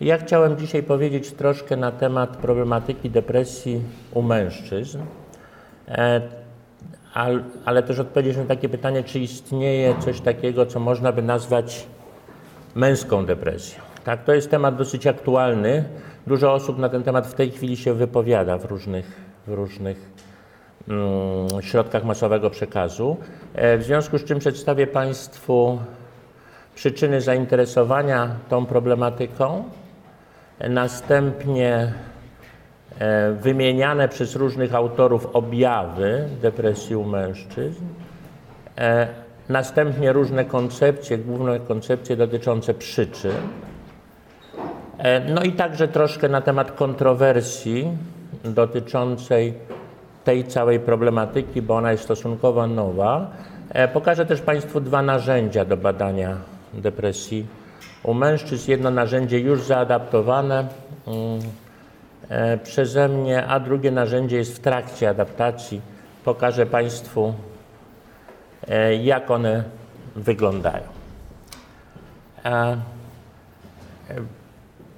Ja chciałem dzisiaj powiedzieć troszkę na temat problematyki depresji u mężczyzn, e, al, ale też odpowiedzieć na takie pytanie, czy istnieje coś takiego, co można by nazwać męską depresją. Tak, to jest temat dosyć aktualny. Dużo osób na ten temat w tej chwili się wypowiada w różnych, w różnych mm, środkach masowego przekazu. E, w związku z czym przedstawię Państwu przyczyny zainteresowania tą problematyką, następnie e, wymieniane przez różnych autorów objawy depresji u mężczyzn, e, następnie różne koncepcje, główne koncepcje dotyczące przyczyn, e, no i także troszkę na temat kontrowersji dotyczącej tej całej problematyki, bo ona jest stosunkowo nowa. Pokażę też Państwu dwa narzędzia do badania depresji u mężczyzn. Jedno narzędzie już zaadaptowane mm, e, przeze mnie, a drugie narzędzie jest w trakcie adaptacji. Pokażę Państwu, e, jak one wyglądają. E,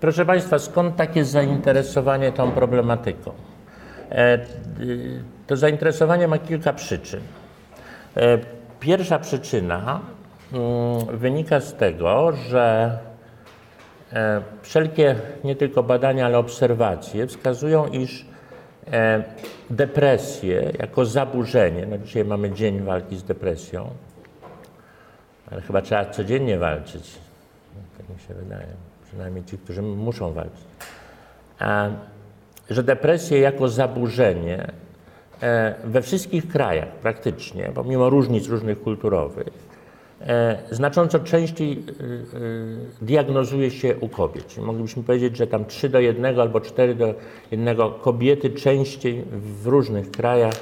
proszę Państwa, skąd takie zainteresowanie tą problematyką? To zainteresowanie ma kilka przyczyn. Pierwsza przyczyna wynika z tego, że e, wszelkie nie tylko badania, ale obserwacje wskazują, iż e, depresję jako zaburzenie, no dzisiaj mamy dzień walki z depresją, ale chyba trzeba codziennie walczyć, tak mi się wydaje, przynajmniej ci, którzy muszą walczyć, że depresję jako zaburzenie e, we wszystkich krajach praktycznie, pomimo różnic różnych kulturowych, znacząco częściej e, e, diagnozuje się u kobiet. Moglibyśmy powiedzieć, że tam 3 do 1 albo 4 do 1 kobiety częściej w różnych krajach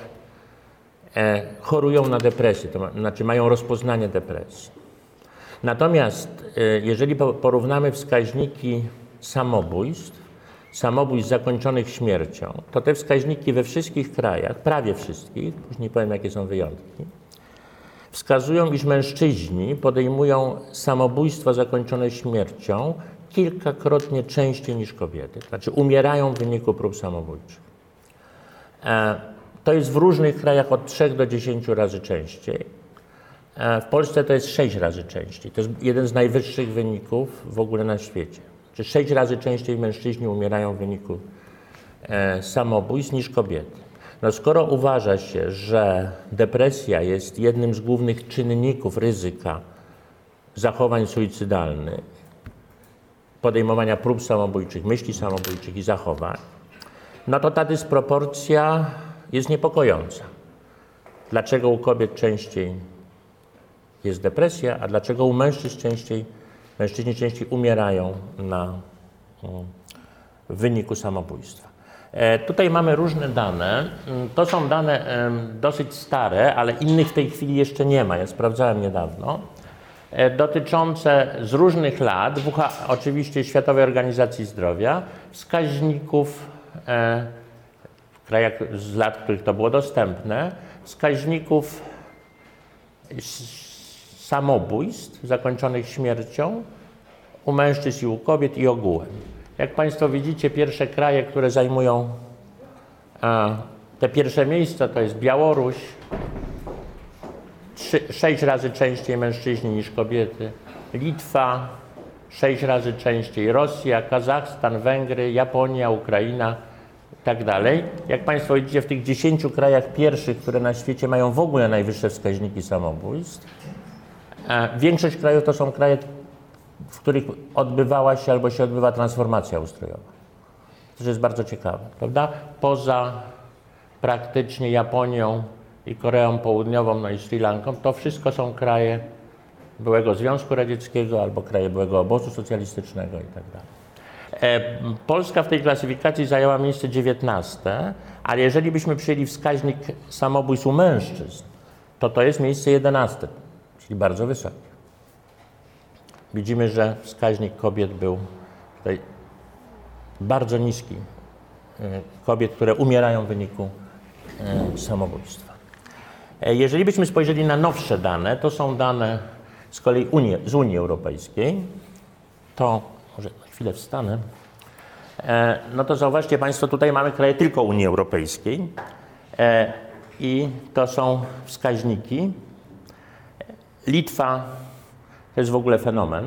chorują na depresję, to znaczy mają rozpoznanie depresji. Natomiast jeżeli porównamy wskaźniki samobójstw, samobójstw zakończonych śmiercią, to te wskaźniki we wszystkich krajach, prawie wszystkich, później powiem jakie są wyjątki, wskazują, iż mężczyźni podejmują samobójstwa zakończone śmiercią kilkakrotnie częściej niż kobiety, znaczy umierają w wyniku prób samobójczych. E, to jest w różnych krajach od 3 do 10 razy częściej. E, w Polsce to jest 6 razy częściej. To jest jeden z najwyższych wyników w ogóle na świecie. Czyli 6 razy częściej mężczyźni umierają w wyniku e, samobójstw niż kobiety. No skoro uważa się, że depresja jest jednym z głównych czynników ryzyka zachowań suicydalnych, podejmowania prób samobójczych, myśli samobójczych i zachowań, no to ta dysproporcja jest niepokojąca. Dlaczego u kobiet częściej jest depresja, a dlaczego u mężczyzn częściej, mężczyźni częściej umierają na, w wyniku samobójstwa? E, tutaj mamy różne dane. Mm, to są dane dosyć stare, ale innych w tej chwili jeszcze nie ma. Ja sprawdzałem niedawno. E, dotyczące z różnych lat, WHO, oczywiście Światowej Organizacji Zdrowia, wskaźników e, w krajach z lat, w których to było dostępne, wskaźników samobójstw zakończonych śmiercią u mężczyzn i u kobiet i ogółem. Jak Państwo widzicie, pierwsze kraje, które zajmują te pierwsze miejsca, to jest Białoruś, sześć razy częściej mężczyźni niż kobiety, Litwa, sześć razy częściej Rosja, Kazachstan, Węgry, Japonia, Ukraina tak dalej. Jak Państwo widzicie, w tych dziesięciu krajach pierwszych, które na świecie mają w ogóle najwyższe wskaźniki samobójstw, większość krajów to są kraje w których odbywała się albo się odbywa transformacja ustrojowa. To jest bardzo ciekawe, prawda? Poza praktycznie Japonią i Koreą Południową, no i Sri Lanką, to wszystko są kraje byłego Związku Radzieckiego albo kraje byłego obozu socjalistycznego i tak. E, Polska w tej klasyfikacji zajęła miejsce 19, ale jeżeli byśmy przyjęli wskaźnik samobójstw u mężczyzn, to to jest miejsce 11, czyli bardzo wysokie. Widzimy, że wskaźnik kobiet był tutaj bardzo niski. E, kobiet, które umierają w wyniku e, samobójstwa. E, jeżeli byśmy spojrzeli na nowsze dane, to są dane z kolei Unii, z Unii Europejskiej, to może na chwilę wstanę. No to zauważcie Państwo, tutaj mamy kraje tylko Unii Europejskiej i to są wskaźniki. Litwa to jest w ogóle fenomen,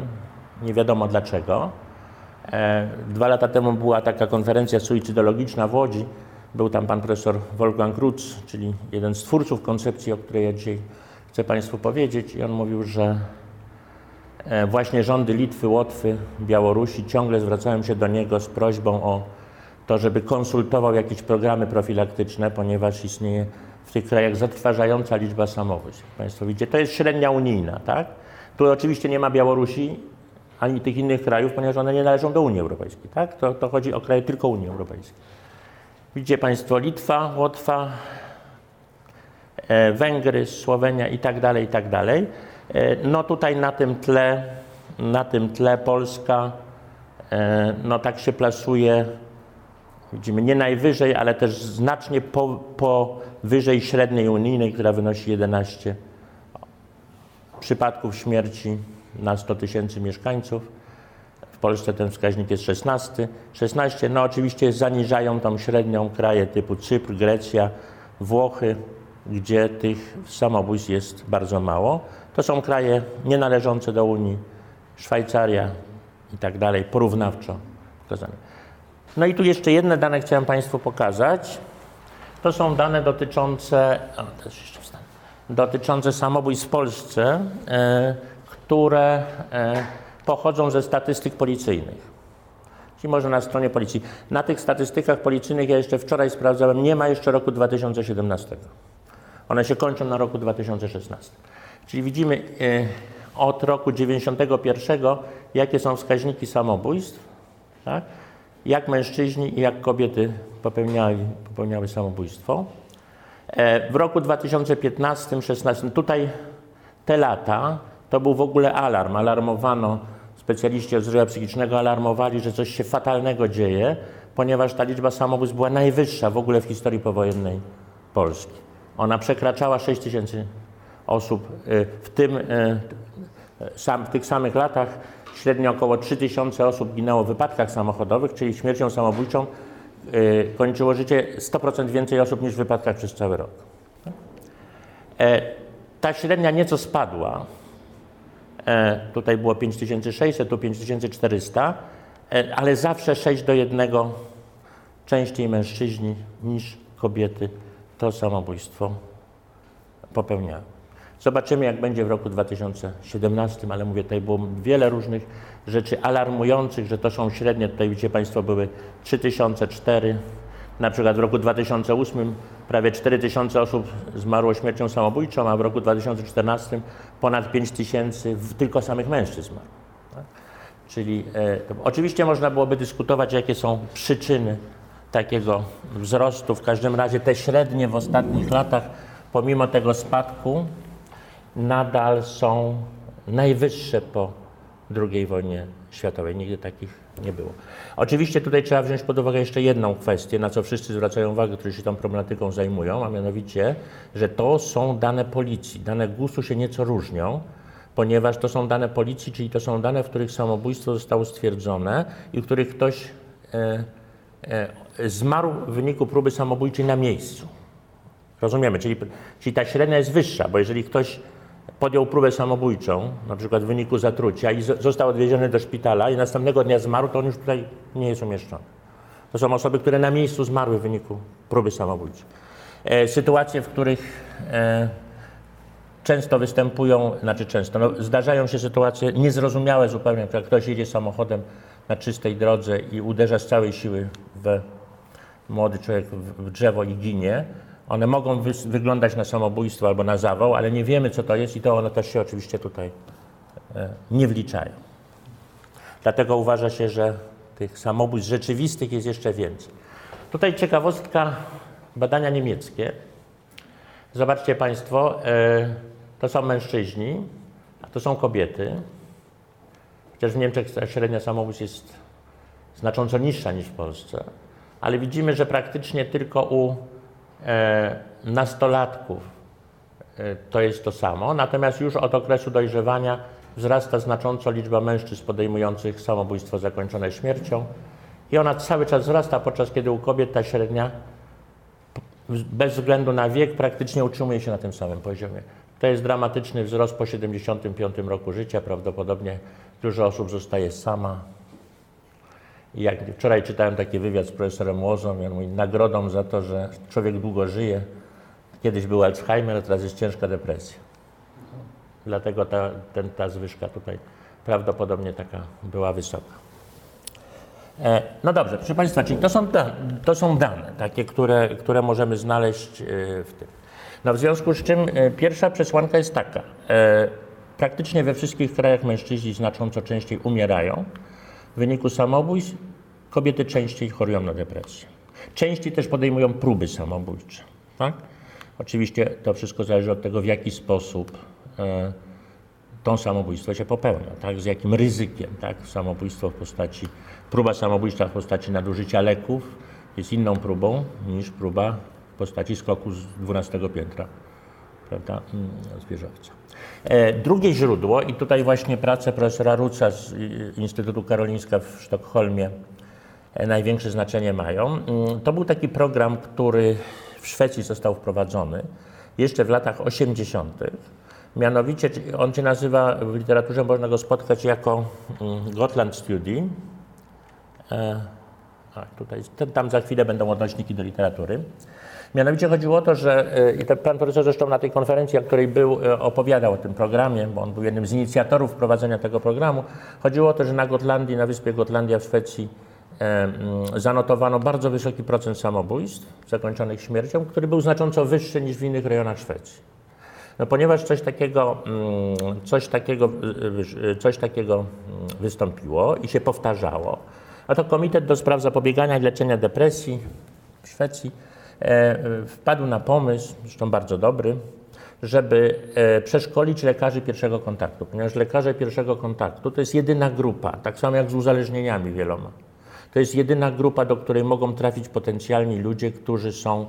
nie wiadomo dlaczego. E, dwa lata temu była taka konferencja suicydologiczna w Łodzi. Był tam pan profesor Wolfgang Rutz, czyli jeden z twórców koncepcji, o której ja dzisiaj chcę Państwu powiedzieć. I on mówił, że E, właśnie rządy Litwy, Łotwy, Białorusi ciągle zwracają się do niego z prośbą o to, żeby konsultował jakieś programy profilaktyczne, ponieważ istnieje w tych krajach zatrważająca liczba samobójstw. Państwo widzicie, to jest średnia unijna, tak? Tu oczywiście nie ma Białorusi ani tych innych krajów, ponieważ one nie należą do Unii Europejskiej, tak? To, to chodzi o kraje tylko Unii Europejskiej. Widzicie Państwo Litwa, Łotwa, e, Węgry, Słowenia i tak dalej, i tak dalej. E, no tutaj na tym tle, na tym tle Polska e, no tak się plasuje, widzimy, nie najwyżej, ale też znacznie po, powyżej średniej unijnej, która wynosi 11 przypadków śmierci na 100 tysięcy mieszkańców. W Polsce ten wskaźnik jest 16. 16, no oczywiście zaniżają tą średnią kraje typu Cypr, Grecja, Włochy, gdzie tych samobójstw jest bardzo mało. To są kraje nienależące do Unii, Szwajcaria i tak dalej, porównawczo pokazane. No i tu jeszcze jedne dane chciałem Państwu pokazać. To są dane dotyczące, o, też jeszcze dotyczące samobójstw w Polsce, e, które e, pochodzą ze statystyk policyjnych. Czyli może na stronie policji. Na tych statystykach policyjnych, ja jeszcze wczoraj sprawdzałem, nie ma jeszcze roku 2017. One się kończą na roku 2016. Czyli widzimy e, od roku 91, jakie są wskaźniki samobójstw, tak? jak mężczyźni i jak kobiety popełniały, popełniały samobójstwo. E, w roku 2015-16, tutaj te lata, to był w ogóle alarm. Alarmowano, specjaliści od zdrowia psychicznego alarmowali, że coś się fatalnego dzieje, ponieważ ta liczba samobójstw była najwyższa w ogóle w historii powojennej Polski. Ona przekraczała 6 tysięcy osób y, w, tym, y, w tych samych latach średnio około 3000 osób ginęło w wypadkach samochodowych, czyli śmiercią samobójczą kończyło życie 100% więcej osób niż w wypadkach przez cały rok. E, ta średnia nieco spadła. E, tutaj było 5600, tu 5400, e, ale zawsze 6 do 1 częściej mężczyźni niż kobiety to samobójstwo popełniały. Zobaczymy, jak będzie w roku 2017, ale mówię, tutaj było wiele różnych rzeczy alarmujących, że to są średnie, tutaj widzicie Państwo, były 3004, na przykład w roku 2008 prawie 4000 osób zmarło śmiercią samobójczą, a w roku 2014 ponad 5000 tylko samych mężczyzn zmarło. Tak? Czyli e, oczywiście można byłoby dyskutować, jakie są przyczyny takiego wzrostu. W każdym razie te średnie w ostatnich latach, pomimo tego spadku, nadal są najwyższe po II wojnie światowej. Nigdy takich nie było. Oczywiście tutaj trzeba wziąć pod uwagę jeszcze jedną kwestię, na co wszyscy zwracają uwagę, którzy się tą problematyką zajmują, a mianowicie, że to są dane policji. Dane GUS-u się nieco różnią, ponieważ to są dane policji, czyli to są dane, w których samobójstwo zostało stwierdzone i w których ktoś e, e, zmarł w wyniku próby samobójczej na miejscu. Rozumiemy, czyli, czyli ta średnia jest wyższa, bo jeżeli ktoś podjął próbę samobójczą, na przykład w wyniku zatrucia i został odwieziony do szpitala i następnego dnia zmarł, to on już tutaj nie jest umieszczony. To są osoby, które na miejscu zmarły w wyniku próby samobójczej. E, sytuacje, w których e, często występują, znaczy często, no, zdarzają się sytuacje niezrozumiałe zupełnie, jak ktoś jedzie samochodem na czystej drodze i uderza z całej siły w młody człowiek w drzewo i ginie, one mogą wy wyglądać na samobójstwo albo na zawał, ale nie wiemy, co to jest i to one też się oczywiście tutaj e, nie wliczają. Dlatego uważa się, że tych samobójstw rzeczywistych jest jeszcze więcej. Tutaj ciekawostka badania niemieckie. Zobaczcie Państwo, e, to są mężczyźni, a to są kobiety. Chociaż w Niemczech średnia samobójstw jest znacząco niższa niż w Polsce, ale widzimy, że praktycznie tylko u nastolatków e, to jest to samo, natomiast już od okresu dojrzewania wzrasta znacząco liczba mężczyzn podejmujących samobójstwo zakończone śmiercią i ona cały czas wzrasta, podczas kiedy u kobiet ta średnia bez względu na wiek praktycznie utrzymuje się na tym samym poziomie. To jest dramatyczny wzrost po 75 roku życia. Prawdopodobnie dużo osób zostaje sama. Jak wczoraj czytałem taki wywiad z profesorem Łozą i on mówi, nagrodą za to, że człowiek długo żyje, kiedyś był Alzheimer, teraz jest ciężka depresja. Dlatego ta, ten, ta zwyżka tutaj prawdopodobnie taka była wysoka. E, no dobrze, proszę Państwa, czyli to są, to są dane, takie, które, które możemy znaleźć e, w tym. No w związku z czym e, pierwsza przesłanka jest taka. Praktycznie we wszystkich krajach mężczyźni znacząco częściej umierają w wyniku samobójstw, kobiety częściej chorują na depresję. Częściej też podejmują próby samobójcze. Tak? Oczywiście to wszystko zależy od tego, w jaki sposób to samobójstwo się popełnia, tak? z jakim ryzykiem. Tak? Samobójstwo w postaci, próba samobójcza w postaci nadużycia leków jest inną próbą niż próba w postaci skoku z 12 piętra prawda, mm, z wieżowca. E, drugie źródło, i tutaj właśnie prace profesora Ruca z Instytutu Karolińska w Sztokholmie e, największe znaczenie mają. Mm, to był taki program, który w Szwecji został wprowadzony jeszcze w latach 80 Mianowicie on się nazywa, w literaturze można go spotkać jako mm, Gotland Study. E, a, tutaj, tam za chwilę będą odnośniki do literatury. Mianowicie chodziło o to, że e, i pan profesor zresztą na tej konferencji, na której był, e, opowiadał o tym programie, bo on był jednym z inicjatorów wprowadzenia tego programu. Chodziło o to, że na Gotlandii, na wyspie Gotlandia w Szwecji mm, zanotowano bardzo wysoki procent samobójstw zakończonych śmiercią, który był znacząco wyższy niż w innych rejonach Szwecji. No ponieważ coś takiego, mm, coś takiego, coś takiego mm, wystąpiło i się powtarzało, a to Komitet do Spraw Zapobiegania i Leczenia Depresji w Szwecji e, e, wpadł na pomysł, zresztą bardzo dobry, żeby e, przeszkolić lekarzy pierwszego kontaktu, ponieważ lekarze pierwszego kontaktu to jest jedyna grupa, tak samo jak z uzależnieniami wieloma. To jest jedyna grupa, do której mogą trafić potencjalni ludzie, którzy są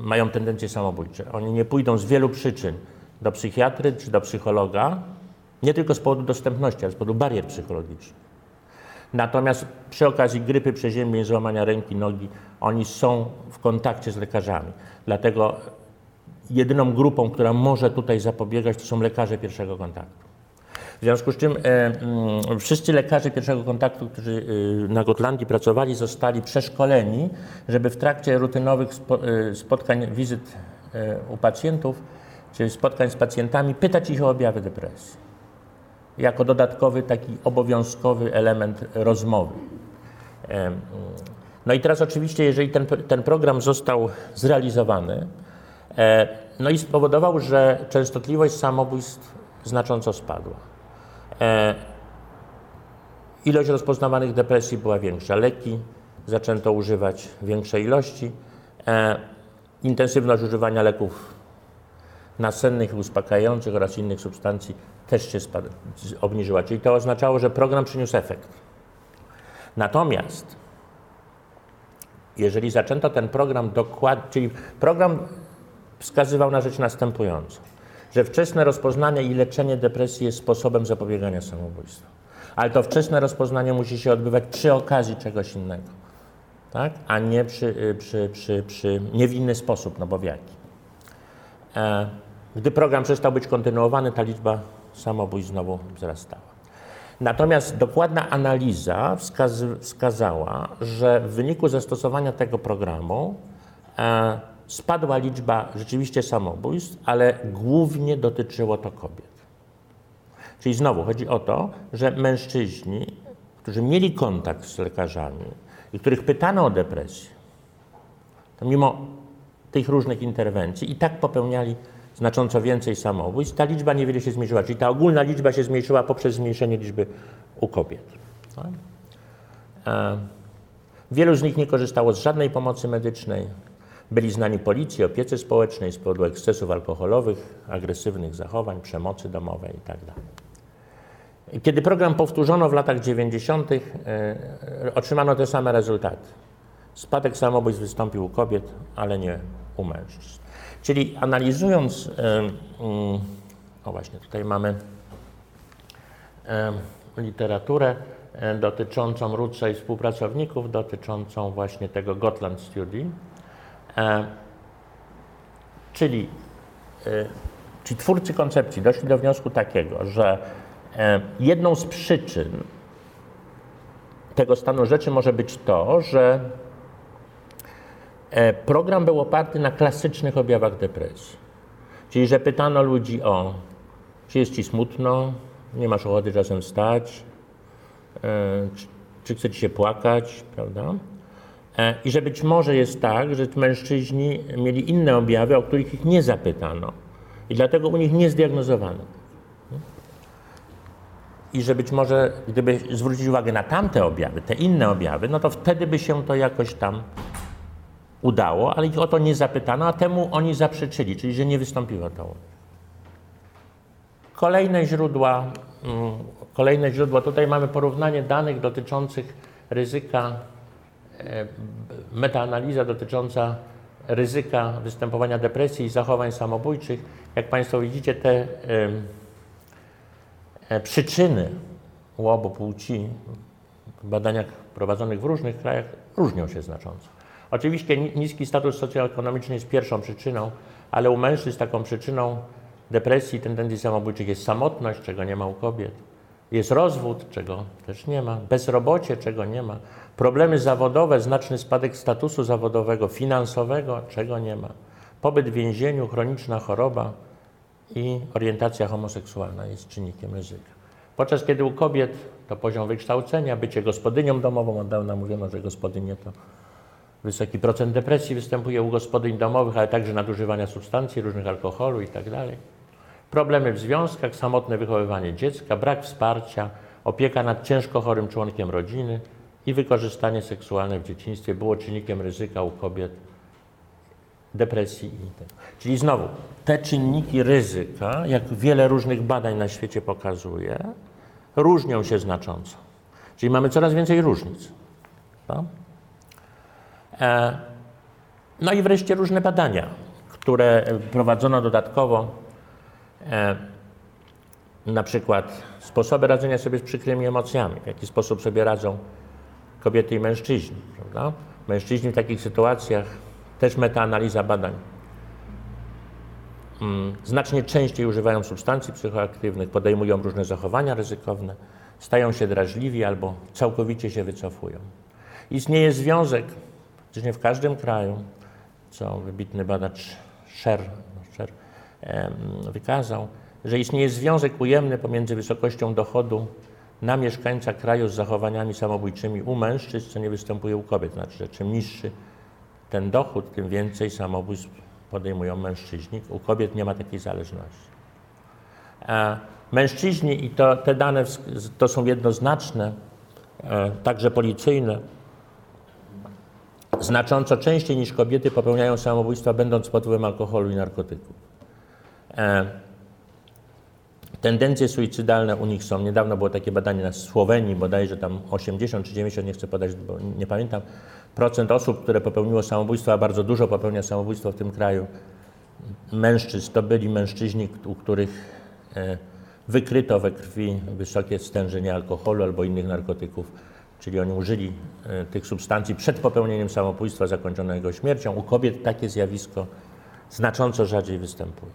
mają tendencje samobójcze. Oni nie pójdą z wielu przyczyn do psychiatry czy do psychologa, nie tylko z powodu dostępności, ale z powodu barier psychologicznych. Natomiast przy okazji grypy, przeziębień, złamania ręki, nogi, oni są w kontakcie z lekarzami. Dlatego jedyną grupą, która może tutaj zapobiegać, to są lekarze pierwszego kontaktu. W związku z czym e, mm, wszyscy lekarze pierwszego kontaktu, którzy e, na Gotlandii pracowali, zostali przeszkoleni, żeby w trakcie rutynowych spo, e, spotkań, wizyt e, u pacjentów, czy spotkań z pacjentami, pytać ich o objawy depresji. Jako dodatkowy, taki obowiązkowy element rozmowy. No i teraz oczywiście, jeżeli ten, ten program został zrealizowany, e, no i spowodował, że częstotliwość samobójstw znacząco spadła. E, ilość rozpoznawanych depresji była większa. Leki zaczęto używać większej ilości. E, intensywność używania leków nasennych uspokajających oraz innych substancji też się obniżyła. Czyli to oznaczało, że program przyniósł efekt. Natomiast jeżeli zaczęto ten program dokładnie, czyli program wskazywał na rzecz następującą że wczesne rozpoznanie i leczenie depresji jest sposobem zapobiegania samobójstwu. Ale to wczesne rozpoznanie musi się odbywać przy okazji czegoś innego, tak? a nie przy, y, przy, przy, przy, nie w inny sposób, no bo w jaki. E, gdy program przestał być kontynuowany, ta liczba samobójstw znowu wzrastała. Natomiast dokładna analiza wskazy, wskazała, że w wyniku zastosowania tego programu e, spadła liczba rzeczywiście samobójstw, ale głównie dotyczyło to kobiet. Czyli znowu chodzi o to, że mężczyźni, którzy mieli kontakt z lekarzami i których pytano o depresję, to mimo tych różnych interwencji i tak popełniali znacząco więcej samobójstw, ta liczba niewiele się zmniejszyła. Czyli ta ogólna liczba się zmniejszyła poprzez zmniejszenie liczby u kobiet. E, wielu z nich nie korzystało z żadnej pomocy medycznej, byli znani policji, opiece społecznej z powodu ekscesów alkoholowych, agresywnych zachowań, przemocy domowej itd. Tak Kiedy program powtórzono w latach 90., e, otrzymano te same rezultaty. Spadek samobójstw wystąpił u kobiet, ale nie u mężczyzn. Czyli analizując, mm, o właśnie tutaj mamy literaturę dotyczącą Rutsa i współpracowników, dotyczącą właśnie tego Gotland Study. Czyli, e, ci twórcy koncepcji doszli do wniosku takiego, że jedną z przyczyn tego stanu rzeczy może być to, że program był oparty na klasycznych objawach depresji. Czyli, że pytano ludzi o, czy jest ci smutno, nie masz ochoty czasem wstać, e, czy, czy chce ci się płakać, prawda? E, I że być może jest tak, że mężczyźni mieli inne objawy, o których ich nie zapytano. I dlatego u nich nie zdiagnozowano. I że być może, gdyby zwrócić uwagę na tamte objawy, te inne objawy, no to wtedy by się to jakoś tam udało, ale ich o to nie zapytano, a temu oni zaprzeczyli, czyli że nie wystąpiło to. Kolejne źródła, mm, kolejne źródła, tutaj mamy porównanie danych dotyczących ryzyka, e, metaanaliza dotycząca ryzyka występowania depresji i zachowań samobójczych. Jak Państwo widzicie, te e, przyczyny u obu płci w badaniach prowadzonych w różnych krajach różnią się znacząco. Oczywiście niski status socjoekonomiczny jest pierwszą przyczyną, ale u mężczyzn taką przyczyną depresji, tendencji samobójczych jest samotność, czego nie ma u kobiet. Jest rozwód, czego też nie ma, bezrobocie, czego nie ma, problemy zawodowe, znaczny spadek statusu zawodowego, finansowego, czego nie ma, pobyt w więzieniu, chroniczna choroba i orientacja homoseksualna jest czynnikiem ryzyka. Podczas kiedy u kobiet to poziom wykształcenia, bycie gospodynią domową, od dawna mówiono, że gospodynie to wysoki procent depresji występuje u gospodyń domowych, ale także nadużywania substancji, różnych alkoholu itd. Tak Problemy w związkach, samotne wychowywanie dziecka, brak wsparcia, opieka nad ciężko chorym członkiem rodziny i wykorzystanie seksualne w dzieciństwie było czynnikiem ryzyka u kobiet depresji. Czyli znowu, te czynniki ryzyka, jak wiele różnych badań na świecie pokazuje, różnią się znacząco. Czyli mamy coraz więcej różnic. No, no i wreszcie różne badania, które prowadzono dodatkowo E, na przykład sposoby radzenia sobie z przykrymi emocjami, w jaki sposób sobie radzą kobiety i mężczyźni. Prawda? Mężczyźni w takich sytuacjach, też metaanaliza badań, mm, znacznie częściej używają substancji psychoaktywnych, podejmują różne zachowania ryzykowne, stają się drażliwi albo całkowicie się wycofują. Istnieje związek, nie w każdym kraju, co wybitny badacz Sher, Sher wykazał, że istnieje związek ujemny pomiędzy wysokością dochodu na mieszkańca kraju z zachowaniami samobójczymi u mężczyzn, co nie występuje u kobiet. Znaczy, że czym niższy ten dochód, tym więcej samobójstw podejmują mężczyźni. U kobiet nie ma takiej zależności. A mężczyźni, i to, te dane to są jednoznaczne, e, także policyjne, znacząco częściej niż kobiety popełniają samobójstwa, będąc pod wpływem alkoholu i narkotyków. E, tendencje suicydalne u nich są. Niedawno było takie badanie na Słowenii, bodajże tam 80 czy 90, nie chcę podać, bo nie pamiętam, procent osób, które popełniło samobójstwo, a bardzo dużo popełnia samobójstwo w tym kraju, mężczyzn, to byli mężczyźni, u których e, wykryto we krwi wysokie stężenie alkoholu albo innych narkotyków, czyli oni użyli e, tych substancji przed popełnieniem samobójstwa zakończonego śmiercią. U kobiet takie zjawisko znacząco rzadziej występuje.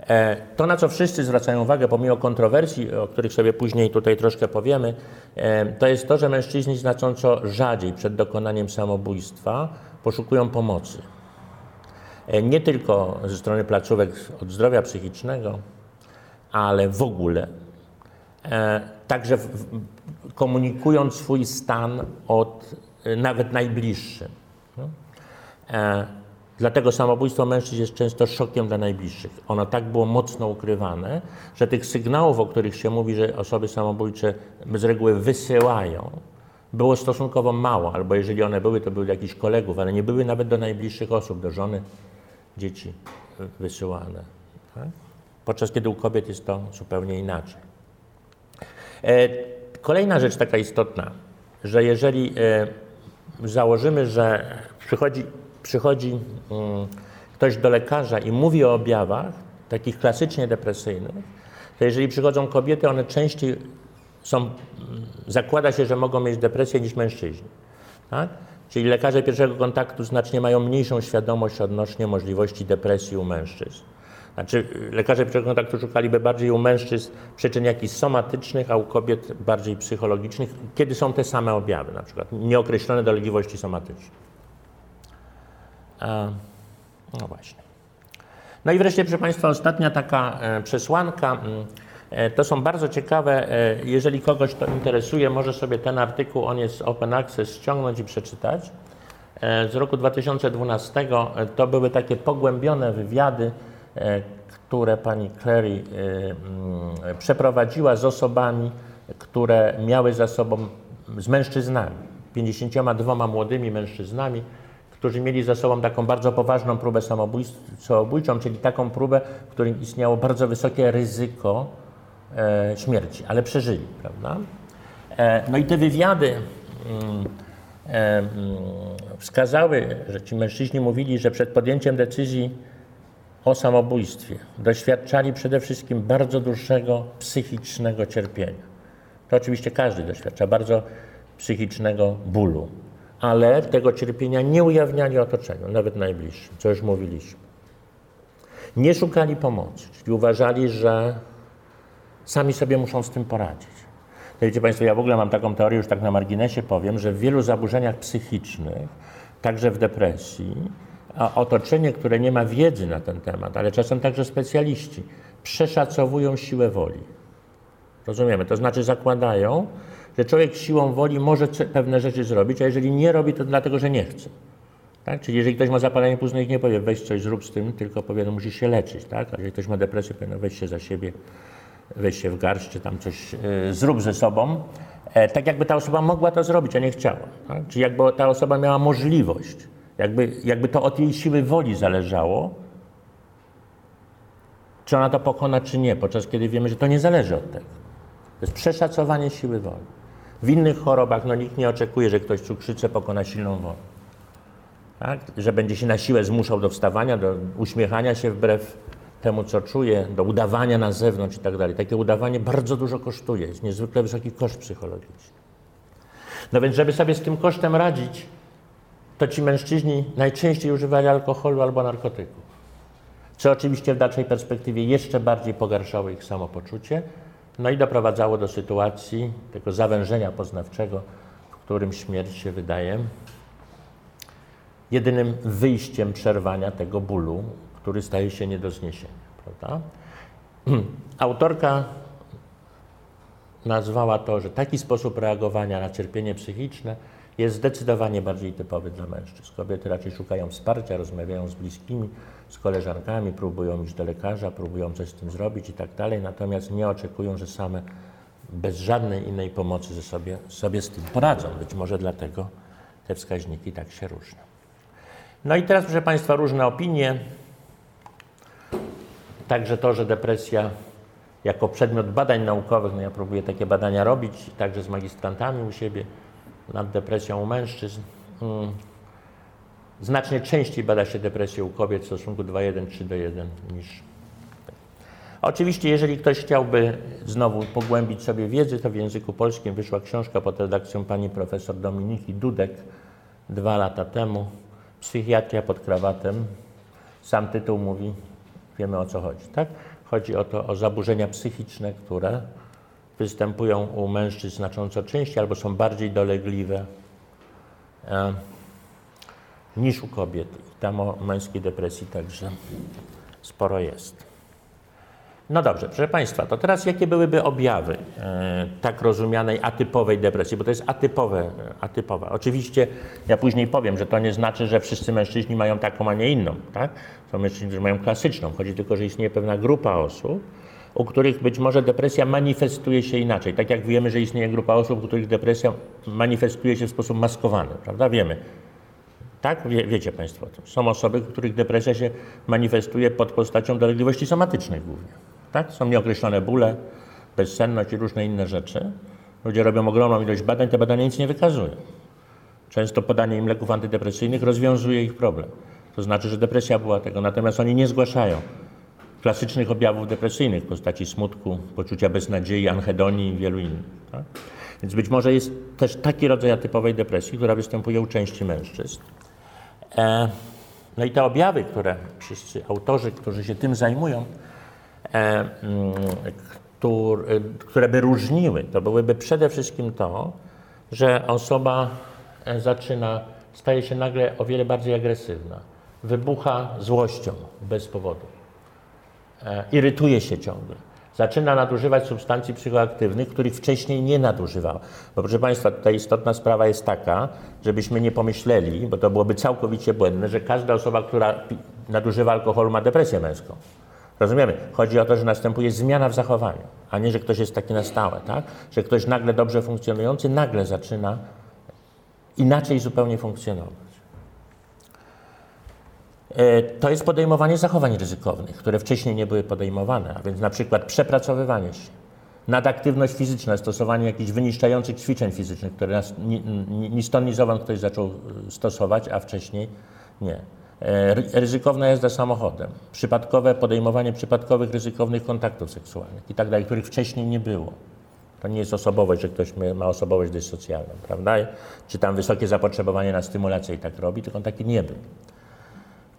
E, to, na co wszyscy zwracają uwagę, pomimo kontrowersji, o których sobie później tutaj troszkę powiemy, e, to jest to, że mężczyźni znacząco rzadziej przed dokonaniem samobójstwa poszukują pomocy. Nie tylko ze strony placówek od zdrowia psychicznego, ale w ogóle. Także komunikując swój stan od nawet najbliższym. No. Dlatego samobójstwo mężczyzn jest często szokiem dla najbliższych. Ono tak było mocno ukrywane, że tych sygnałów, o których się mówi, że osoby samobójcze z reguły wysyłają, było stosunkowo mało, albo jeżeli one były, to były do jakichś kolegów, ale nie były nawet do najbliższych osób, do żony, dzieci wysyłane. Tak? Podczas kiedy u kobiet jest to zupełnie inaczej. E, kolejna rzecz taka istotna, że jeżeli e, założymy, że przychodzi przychodzi mm, ktoś do lekarza i mówi o objawach takich klasycznie depresyjnych, to jeżeli przychodzą kobiety, one częściej są, zakłada się, że mogą mieć depresję niż mężczyźni. Tak? Czyli lekarze pierwszego kontaktu znacznie mają mniejszą świadomość odnośnie możliwości depresji u mężczyzn. Znaczy, lekarze pierwszego kontaktu szukaliby bardziej u mężczyzn przyczyn jakichś somatycznych, a u kobiet bardziej psychologicznych, kiedy są te same objawy, na przykład nieokreślone dolegliwości somatyczne. A, no właśnie. No i wreszcie, proszę Państwa, ostatnia taka e, przesłanka. Mm, e, to są bardzo ciekawe, e, jeżeli kogoś to interesuje, może sobie ten artykuł, on jest open access, ściągnąć i przeczytać. Z roku 2012 to były takie pogłębione wywiady, które pani Clary mm, przeprowadziła z osobami, które miały za sobą, z mężczyznami, 52 młodymi mężczyznami, którzy mieli za sobą taką bardzo poważną próbę samobójczą, czyli taką próbę, w której istniało bardzo wysokie ryzyko e, śmierci, ale przeżyli, prawda? E, no i te wywiady mm, e, mm, wskazały, że ci mężczyźni mówili, że przed podjęciem decyzji o samobójstwie doświadczali przede wszystkim bardzo dłuższego psychicznego cierpienia. To oczywiście każdy doświadcza bardzo psychicznego bólu ale tego cierpienia nie ujawniali otoczeniu, nawet najbliższym, co już mówiliśmy. Nie szukali pomocy, czyli uważali, że sami sobie muszą z tym poradzić. To wiecie Państwo, ja w ogóle mam taką teorię, już tak na marginesie powiem, że w wielu zaburzeniach psychicznych, także w depresji, otoczenie, które nie ma wiedzy na ten temat, ale czasem także specjaliści, przeszacowują siłę woli. Rozumiemy? To znaczy zakładają, że człowiek siłą woli może pewne rzeczy zrobić, a jeżeli nie robi, to dlatego, że nie chce. Tak? Czyli jeżeli ktoś ma zapalenie płucnych, nie powie weź coś, zrób z tym, tylko powie, no musisz się leczyć. Tak? A jeżeli ktoś ma depresję, powie, no weź się za siebie, weź się w garść, czy tam coś yy, zrób ze sobą. E, tak jakby ta osoba mogła to zrobić, a nie chciała. Tak? Czyli jakby ta osoba miała możliwość, jakby, jakby to od jej siły woli zależało, czy ona to pokona, czy nie, podczas kiedy wiemy, że to nie zależy od tego. To jest przeszacowanie siły woli. W innych chorobach no, nikt nie oczekuje, że ktoś cukrzycę pokona silną wolą. Tak? Że będzie się na siłę zmuszał do wstawania, do uśmiechania się wbrew temu, co czuje, do udawania na zewnątrz i tak dalej. Takie udawanie bardzo dużo kosztuje, jest niezwykle wysoki koszt psychologiczny. No więc, żeby sobie z tym kosztem radzić, to ci mężczyźni najczęściej używali alkoholu albo narkotyków. Co oczywiście w dalszej perspektywie jeszcze bardziej pogarszało ich samopoczucie, no i doprowadzało do sytuacji tego zawężenia poznawczego, w którym śmierć się wydaje jedynym wyjściem przerwania tego bólu, który staje się nie do zniesienia. Prawda? Autorka nazwała to, że taki sposób reagowania na cierpienie psychiczne jest zdecydowanie bardziej typowy dla mężczyzn. Kobiety raczej szukają wsparcia, rozmawiają z bliskimi, z koleżankami, próbują iść do lekarza, próbują coś z tym zrobić i tak dalej, natomiast nie oczekują, że same bez żadnej innej pomocy ze sobie, sobie z tym poradzą. Być może dlatego te wskaźniki tak się różnią. No i teraz, proszę Państwa, różne opinie. Także to, że depresja jako przedmiot badań naukowych, no ja próbuję takie badania robić, także z magistrantami u siebie nad depresją u mężczyzn. Hmm Znacznie częściej bada się depresję u kobiet w stosunku 2,1, 3 do 1 niż. Oczywiście, jeżeli ktoś chciałby znowu pogłębić sobie wiedzę, to w języku polskim wyszła książka pod redakcją pani profesor Dominiki Dudek dwa lata temu. Psychiatria pod krawatem. Sam tytuł mówi, wiemy o co chodzi, tak? Chodzi o to, o zaburzenia psychiczne, które występują u mężczyzn znacząco częściej albo są bardziej dolegliwe. E, niż u kobiet. I tam o męskiej depresji także sporo jest. No dobrze, proszę Państwa, to teraz jakie byłyby objawy e, tak rozumianej atypowej depresji, bo to jest atypowe, atypowa. Oczywiście ja później powiem, że to nie znaczy, że wszyscy mężczyźni mają taką, a nie inną, tak? Są mężczyźni, którzy mają klasyczną. Chodzi tylko, że istnieje pewna grupa osób, u których być może depresja manifestuje się inaczej. Tak jak wiemy, że istnieje grupa osób, u których depresja manifestuje się w sposób maskowany, prawda? Wiemy, tak? Wie, wiecie Państwo, są osoby, u których depresja się manifestuje pod postacią dolegliwości somatycznych głównie. Tak? Są nieokreślone bóle, bezsenność i różne inne rzeczy. Ludzie robią ogromną ilość badań, te badania nic nie wykazują. Często podanie im leków antydepresyjnych rozwiązuje ich problem. To znaczy, że depresja była tego, natomiast oni nie zgłaszają klasycznych objawów depresyjnych w postaci smutku, poczucia beznadziei, anhedonii i wielu innych. Tak? Więc być może jest też taki rodzaj atypowej depresji, która występuje u części mężczyzn. E, no i te objawy, które wszyscy autorzy, którzy się tym zajmują, e, mm, które, które by różniły, to byłyby przede wszystkim to, że osoba e, zaczyna, staje się nagle o wiele bardziej agresywna, wybucha złością bez powodu, e, irytuje się ciągle, zaczyna nadużywać substancji psychoaktywnych, których wcześniej nie nadużywała. Bo proszę Państwa, tutaj istotna sprawa jest taka, żebyśmy nie pomyśleli, bo to byłoby całkowicie błędne, że każda osoba, która nadużywa alkoholu ma depresję męską. Rozumiemy? Chodzi o to, że następuje zmiana w zachowaniu, a nie, że ktoś jest taki na stałe, tak? Że ktoś nagle dobrze funkcjonujący nagle zaczyna inaczej zupełnie funkcjonować. E, to jest podejmowanie zachowań ryzykownych, które wcześniej nie były podejmowane, a więc na przykład przepracowywanie się, nadaktywność fizyczna, stosowanie jakichś wyniszczających ćwiczeń fizycznych, które nas ni, ni, stąd, ni zowąd ktoś zaczął e, stosować, a wcześniej nie. E, ryzykowna jazda samochodem, przypadkowe podejmowanie przypadkowych, ryzykownych kontaktów seksualnych i tak dalej, których wcześniej nie było. To nie jest osobowość, że ktoś ma osobowość dysocjalną, prawda? Czy tam wysokie zapotrzebowanie na stymulację i tak robi, tylko on taki nie był.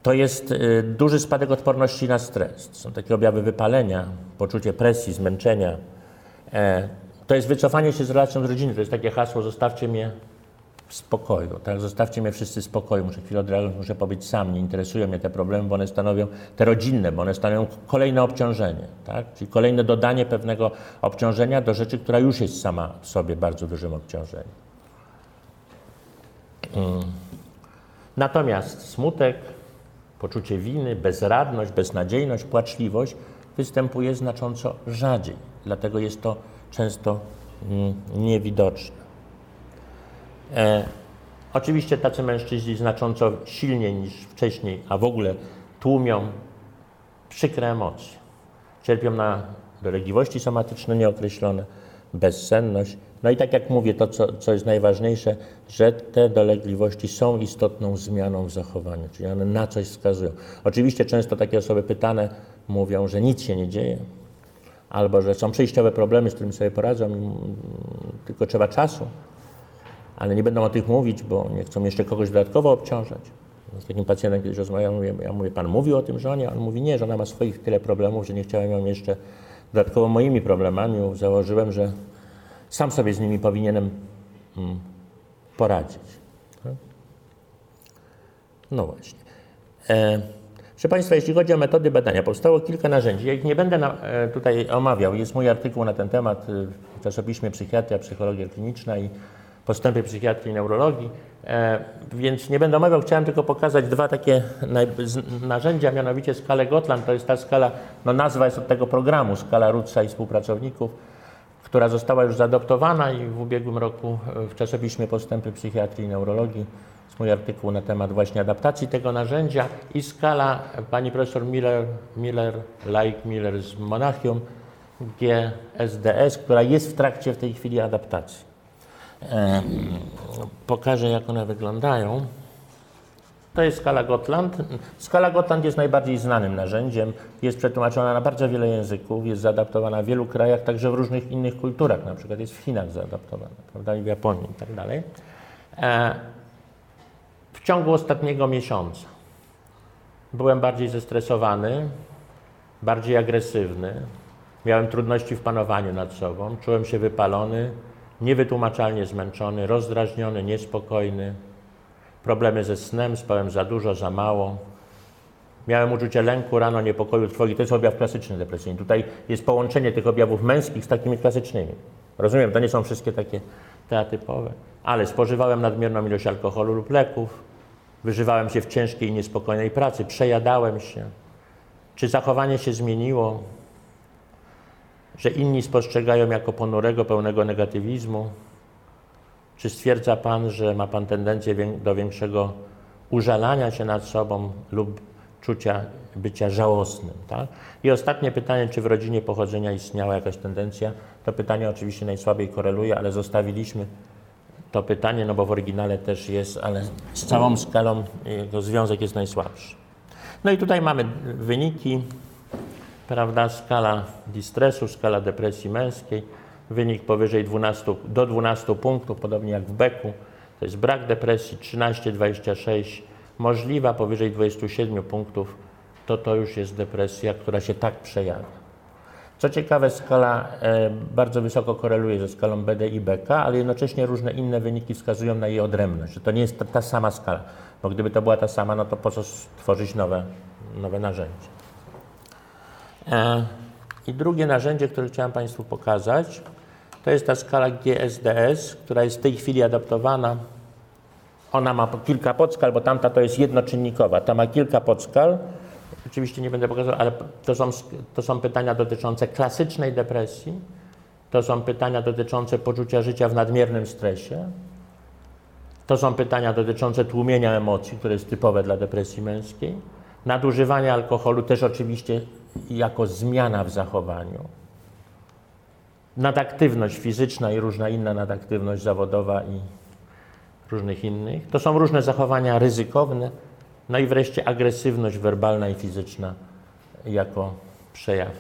To jest y, duży spadek odporności na stres. Są takie objawy wypalenia, poczucie presji, zmęczenia. E, to jest wycofanie się z relacją z rodziną. To jest takie hasło, zostawcie mnie w spokoju. Tak, zostawcie mnie wszyscy w spokoju, muszę chwilę odreagować, muszę pobyć sam, nie interesują mnie te problemy, bo one stanowią, te rodzinne, bo one stanowią kolejne obciążenie, tak? czyli kolejne dodanie pewnego obciążenia do rzeczy, która już jest sama w sobie bardzo dużym obciążeniem. Hmm. Natomiast smutek, poczucie winy, bezradność, beznadziejność, płaczliwość występuje znacząco rzadziej, dlatego jest to często mm, niewidoczne. E, oczywiście tacy mężczyźni znacząco silniej niż wcześniej, a w ogóle tłumią przykre emocje. Cierpią na dolegliwości somatyczne nieokreślone, bezsenność. No i tak jak mówię, to co, co jest najważniejsze, że te dolegliwości są istotną zmianą w zachowaniu, czyli one na coś wskazują. Oczywiście często takie osoby pytane mówią, że nic się nie dzieje, albo że są przejściowe problemy, z którymi sobie poradzą, tylko trzeba czasu ale nie będą o tych mówić, bo nie chcą jeszcze kogoś dodatkowo obciążać. Z takim pacjentem kiedyś rozmawiam, mówię, ja mówię, pan mówił o tym żonie? On mówi, nie, że ona ma swoich tyle problemów, że nie chciałem ją jeszcze dodatkowo moimi problemami. Założyłem, że sam sobie z nimi powinienem hmm, poradzić. No właśnie. E, proszę Państwa, jeśli chodzi o metody badania, powstało kilka narzędzi. Ja ich nie będę na, e, tutaj omawiał. Jest mój artykuł na ten temat e, w czasopiśmie Psychiatria, Psychologia Kliniczna i postępy psychiatrii i neurologii, e, więc nie będę omawiał, chciałem tylko pokazać dwa takie narzędzia, mianowicie skalę Gotland, to jest ta skala, no nazwa jest od tego programu, skala Rutsa i współpracowników, która została już zaadoptowana i w ubiegłym roku w czasopiśmie Postępy Psychiatrii i Neurologii jest mój artykuł na temat właśnie adaptacji tego narzędzia i skala pani profesor Miller, Miller Like Miller z Monachium, GSDS, która jest w trakcie w tej chwili adaptacji. E, pokażę, jak one wyglądają. To jest skala Gotland. Skala Gotland jest najbardziej znanym narzędziem. Jest przetłumaczona na bardzo wiele języków, jest zaadaptowana w wielu krajach, także w różnych innych kulturach, na przykład jest w Chinach zaadaptowana, prawda, i w Japonii i tak dalej. E, w ciągu ostatniego miesiąca byłem bardziej zestresowany, bardziej agresywny, miałem trudności w panowaniu nad sobą, czułem się wypalony, niewytłumaczalnie zmęczony, rozdrażniony, niespokojny, problemy ze snem, spałem za dużo, za mało. Miałem uczucie lęku, rano, niepokoju, trwogi. To jest objaw klasyczny depresyjny. Tutaj jest połączenie tych objawów męskich z takimi klasycznymi. Rozumiem, to nie są wszystkie takie teatypowe. Ale spożywałem nadmierną ilość alkoholu lub leków, wyżywałem się w ciężkiej i niespokojnej pracy, przejadałem się. Czy zachowanie się zmieniło? że inni spostrzegają jako ponurego, pełnego negatywizmu? Czy stwierdza Pan, że ma Pan tendencję do większego użalania się nad sobą lub czucia bycia żałosnym? Tak? I ostatnie pytanie, czy w rodzinie pochodzenia istniała jakaś tendencja? To pytanie oczywiście najsłabiej koreluje, ale zostawiliśmy to pytanie, no bo w oryginale też jest, ale z całą skalą jego związek jest najsłabszy. No i tutaj mamy wyniki prawda, skala distresu, skala depresji męskiej, wynik powyżej 12, do 12 punktów, podobnie jak w beku, to jest brak depresji 13-26, możliwa powyżej 27 punktów, to to już jest depresja, która się tak przejawia. Co ciekawe, skala e, bardzo wysoko koreluje ze skalą BD i BK, ale jednocześnie różne inne wyniki wskazują na jej odrębność, że to nie jest ta, ta sama skala, bo gdyby to była ta sama, no to po co tworzyć nowe, nowe narzędzie. E, I drugie narzędzie, które chciałem Państwu pokazać, to jest ta skala GSDS, która jest w tej chwili adaptowana. Ona ma kilka podskal, bo tamta to jest jednoczynnikowa. Ta ma kilka podskal. Oczywiście nie będę pokazywał, ale to są, to są pytania dotyczące klasycznej depresji. To są pytania dotyczące poczucia życia w nadmiernym stresie. To są pytania dotyczące tłumienia emocji, które jest typowe dla depresji męskiej. Nadużywanie alkoholu też oczywiście jako zmiana w zachowaniu. Nadaktywność fizyczna i różna inna nadaktywność zawodowa i różnych innych. To są różne zachowania ryzykowne. No i wreszcie agresywność werbalna i fizyczna jako przejaw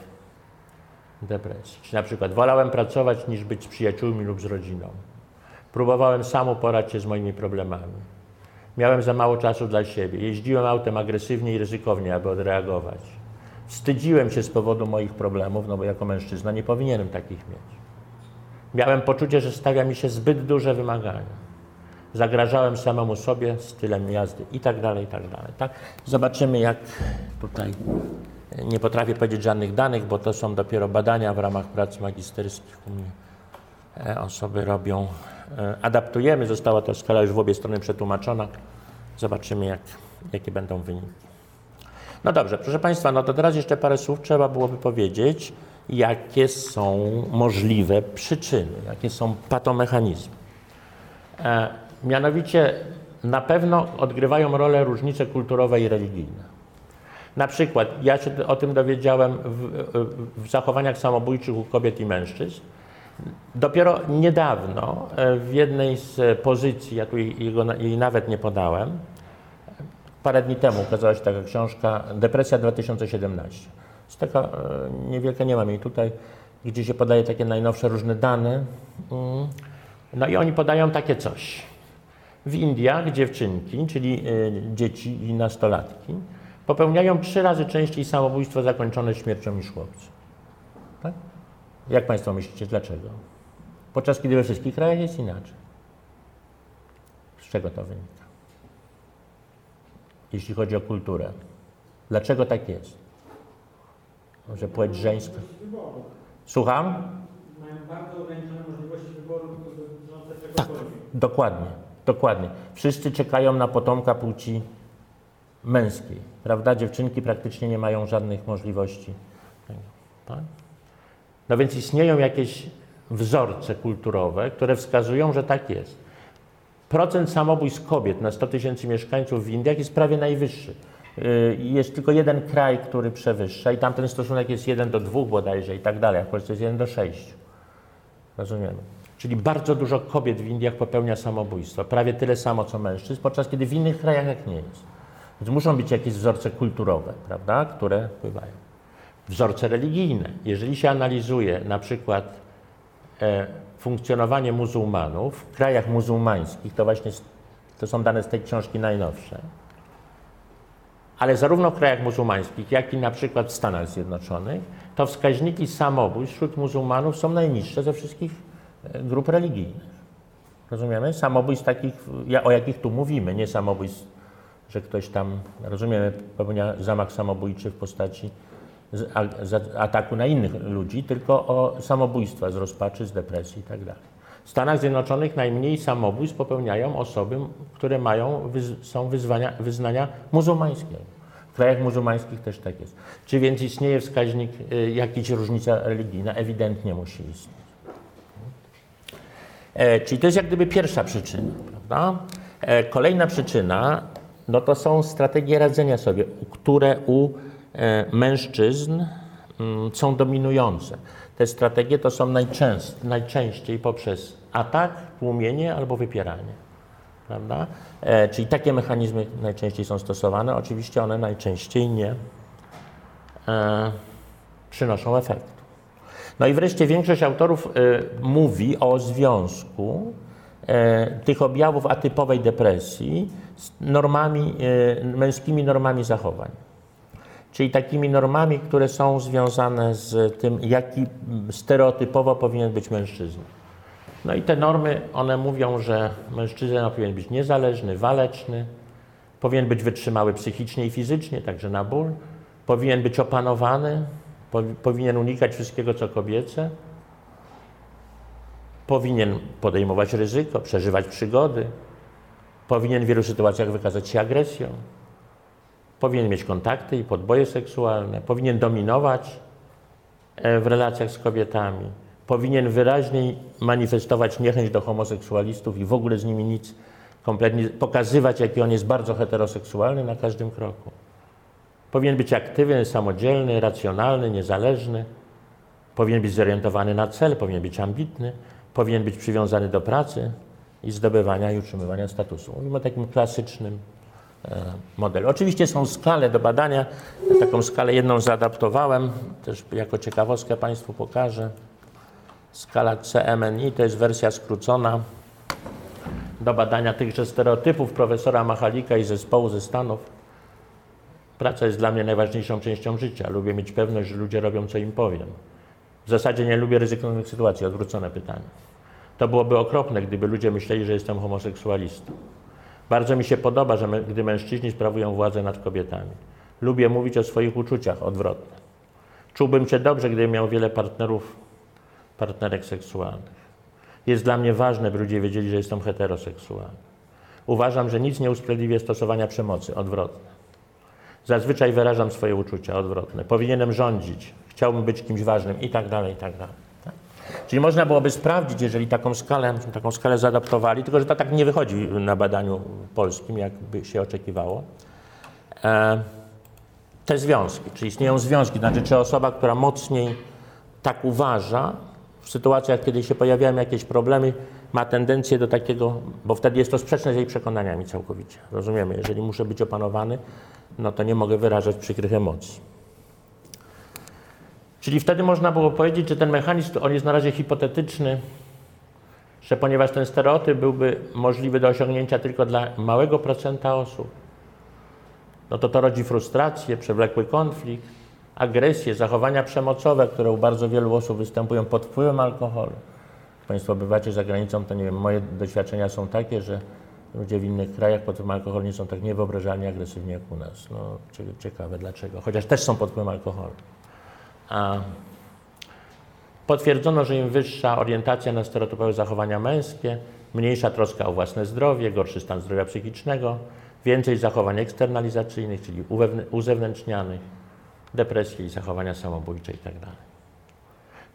depresji. Czyli na przykład wolałem pracować niż być z przyjaciółmi lub z rodziną. Próbowałem sam uporać się z moimi problemami. Miałem za mało czasu dla siebie. Jeździłem autem agresywnie i ryzykownie, aby odreagować. Wstydziłem się z powodu moich problemów, no bo jako mężczyzna nie powinienem takich mieć. Miałem poczucie, że stawia mi się zbyt duże wymagania. Zagrażałem samemu sobie stylem jazdy i tak dalej, i tak dalej. Tak? Zobaczymy, jak tutaj nie potrafię powiedzieć żadnych danych, bo to są dopiero badania w ramach prac magisterskich u mnie. E, osoby robią, e, adaptujemy, została ta skala już w obie strony przetłumaczona. Zobaczymy, jak, jakie będą wyniki. No dobrze, proszę Państwa, no to teraz jeszcze parę słów trzeba byłoby powiedzieć, jakie są możliwe przyczyny, jakie są patomechanizmy. E, mianowicie na pewno odgrywają rolę różnice kulturowe i religijne. Na przykład ja się o tym dowiedziałem w, w zachowaniach samobójczych u kobiet i mężczyzn. Dopiero niedawno e, w jednej z pozycji, ja tu jego, jej nawet nie podałem, parę dni temu ukazała się taka książka Depresja 2017. Jest taka e, niewielka, nie mam jej tutaj, gdzie się podaje takie najnowsze różne dane. Mm. No i oni podają takie coś. W Indiach dziewczynki, czyli e, dzieci i nastolatki, popełniają trzy razy częściej samobójstwo zakończone śmiercią niż chłopcy. Tak? Jak Państwo myślicie, dlaczego? Podczas kiedy we wszystkich krajach jest inaczej. Z czego to wynika? Jeśli chodzi o kulturę. Dlaczego tak jest? Może płeć żeńska? Słucham? Mają bardzo ograniczone możliwości wyboru dotyczące Tak, dokładnie, dokładnie. Wszyscy czekają na potomka płci męskiej, prawda? Dziewczynki praktycznie nie mają żadnych możliwości. Tak? No więc istnieją jakieś wzorce kulturowe, które wskazują, że tak jest. Procent samobójstw kobiet na 100 tysięcy mieszkańców w Indiach jest prawie najwyższy. Y, jest tylko jeden kraj, który przewyższa i tamten stosunek jest 1 do 2 bodajże i tak dalej, a w Polsce jest 1 do 6. Rozumiemy. Czyli bardzo dużo kobiet w Indiach popełnia samobójstwo, prawie tyle samo co mężczyzn, podczas kiedy w innych krajach jak nie jest. Więc muszą być jakieś wzorce kulturowe, prawda, które wpływają. Wzorce religijne. Jeżeli się analizuje na przykład e, funkcjonowanie muzułmanów w krajach muzułmańskich, to właśnie to są dane z tej książki najnowsze, ale zarówno w krajach muzułmańskich, jak i na przykład w Stanach Zjednoczonych, to wskaźniki samobójstw wśród muzułmanów są najniższe ze wszystkich e, grup religijnych. Rozumiemy? Samobójstw takich, o jakich tu mówimy, nie samobójstw, że ktoś tam, rozumiemy, popełnia zamach samobójczy w postaci ataku na innych ludzi, tylko o samobójstwa z rozpaczy, z depresji itd. Tak w Stanach Zjednoczonych najmniej samobójstw popełniają osoby, które mają, są wyzwania, wyznania muzułmańskiego. W krajach muzułmańskich też tak jest. Czy więc istnieje wskaźnik, y, jakiś różnica religijna? Ewidentnie musi istnieć. E, czyli to jest jak gdyby pierwsza przyczyna, prawda? E, kolejna przyczyna, no to są strategie radzenia sobie, które u mężczyzn mm, są dominujące. Te strategie to są najczęściej poprzez atak, tłumienie albo wypieranie. Prawda? E, czyli takie mechanizmy najczęściej są stosowane. Oczywiście one najczęściej nie, e, przynoszą efektu. No i wreszcie większość autorów mówi o związku tych objawów atypowej depresji z normami, męskimi normami zachowań. Czyli takimi normami, które są związane z tym, jaki stereotypowo powinien być mężczyzna. No i te normy, one mówią, że mężczyzna powinien być niezależny, waleczny, powinien być wytrzymały psychicznie i fizycznie, także na ból, powinien być opanowany, powi- powinien unikać wszystkiego, co kobiece, powinien podejmować ryzyko, przeżywać przygody, powinien w wielu sytuacjach wykazać się agresją, powinien mieć kontakty i podboje seksualne, powinien dominować e, w relacjach z kobietami, powinien wyraźniej manifestować niechęć do homoseksualistów i w ogóle z nimi nic kompletnie, pokazywać, jaki on jest bardzo heteroseksualny na każdym kroku. Powinien być aktywny, samodzielny, racjonalny, niezależny, powinien być zorientowany na cel, powinien być ambitny, powinien być przywiązany do pracy i zdobywania i utrzymywania statusu. Mówimy o takim klasycznym e, modelu. Oczywiście są skale do badania. Ja taką skalę jedną zaadaptowałem, też jako ciekawostkę Państwu pokażę. Skala CMNI to jest wersja skrócona do badania tychże stereotypów profesora Machalika i zespołu ze Stanów. Praca jest dla mnie najważniejszą częścią życia. Lubię mieć pewność, że ludzie robią, co im powiem. W zasadzie nie lubię ryzykownych sytuacji, odwrócone pytanie. To byłoby okropne, gdyby ludzie myśleli, że jestem homoseksualistą. Bardzo mi się podoba, że gdy mężczyźni sprawują władzę nad kobietami. Lubię mówić o swoich uczuciach, odwrotnie. Czułbym się dobrze, gdybym miał wiele partnerów, partnerek seksualnych. Jest dla mnie ważne, by ludzie wiedzieli, że jestem heteroseksualny. Uważam, że nic nie usprawiedliwia stosowania przemocy, odwrotnie. Zazwyczaj wyrażam swoje uczucia odwrotne. Powinienem rządzić, chciałbym być kimś ważnym i tak dalej, i tak dalej. Czyli można byłoby sprawdzić, jeżeli taką skalę, taką skalę zaadaptowali, tylko że to tak nie wychodzi na badaniu polskim, jak by się oczekiwało. E, te związki, czy istnieją związki, znaczy czy osoba, która mocniej tak uważa, w sytuacjach, kiedy się pojawiają jakieś problemy, ma tendencję do takiego, bo wtedy jest to sprzeczne z jej przekonaniami całkowicie. Rozumiemy, jeżeli muszę być opanowany, no to nie mogę wyrażać przykrych emocji. Czyli wtedy można było powiedzieć, że ten mechanizm, on jest na razie hipotetyczny, że ponieważ ten stereotyp byłby możliwy do osiągnięcia tylko dla małego procenta osób, no to to rodzi frustrację, przewlekły konflikt, agresję, zachowania przemocowe, które u bardzo wielu osób występują pod wpływem alkoholu. Państwo bywacie za granicą, to nie wiem, moje doświadczenia są takie, że ludzie w innych krajach pod wpływem alkoholu nie są tak niewyobrażalnie agresywni jak u nas. No, cie- ciekawe dlaczego, chociaż też są pod wpływem alkoholu. Potwierdzono, że im wyższa orientacja na stereotypowe zachowania męskie, mniejsza troska o własne zdrowie, gorszy stan zdrowia psychicznego, więcej zachowań eksternalizacyjnych, czyli uzewnętrznianych, depresji i zachowania samobójcze itd.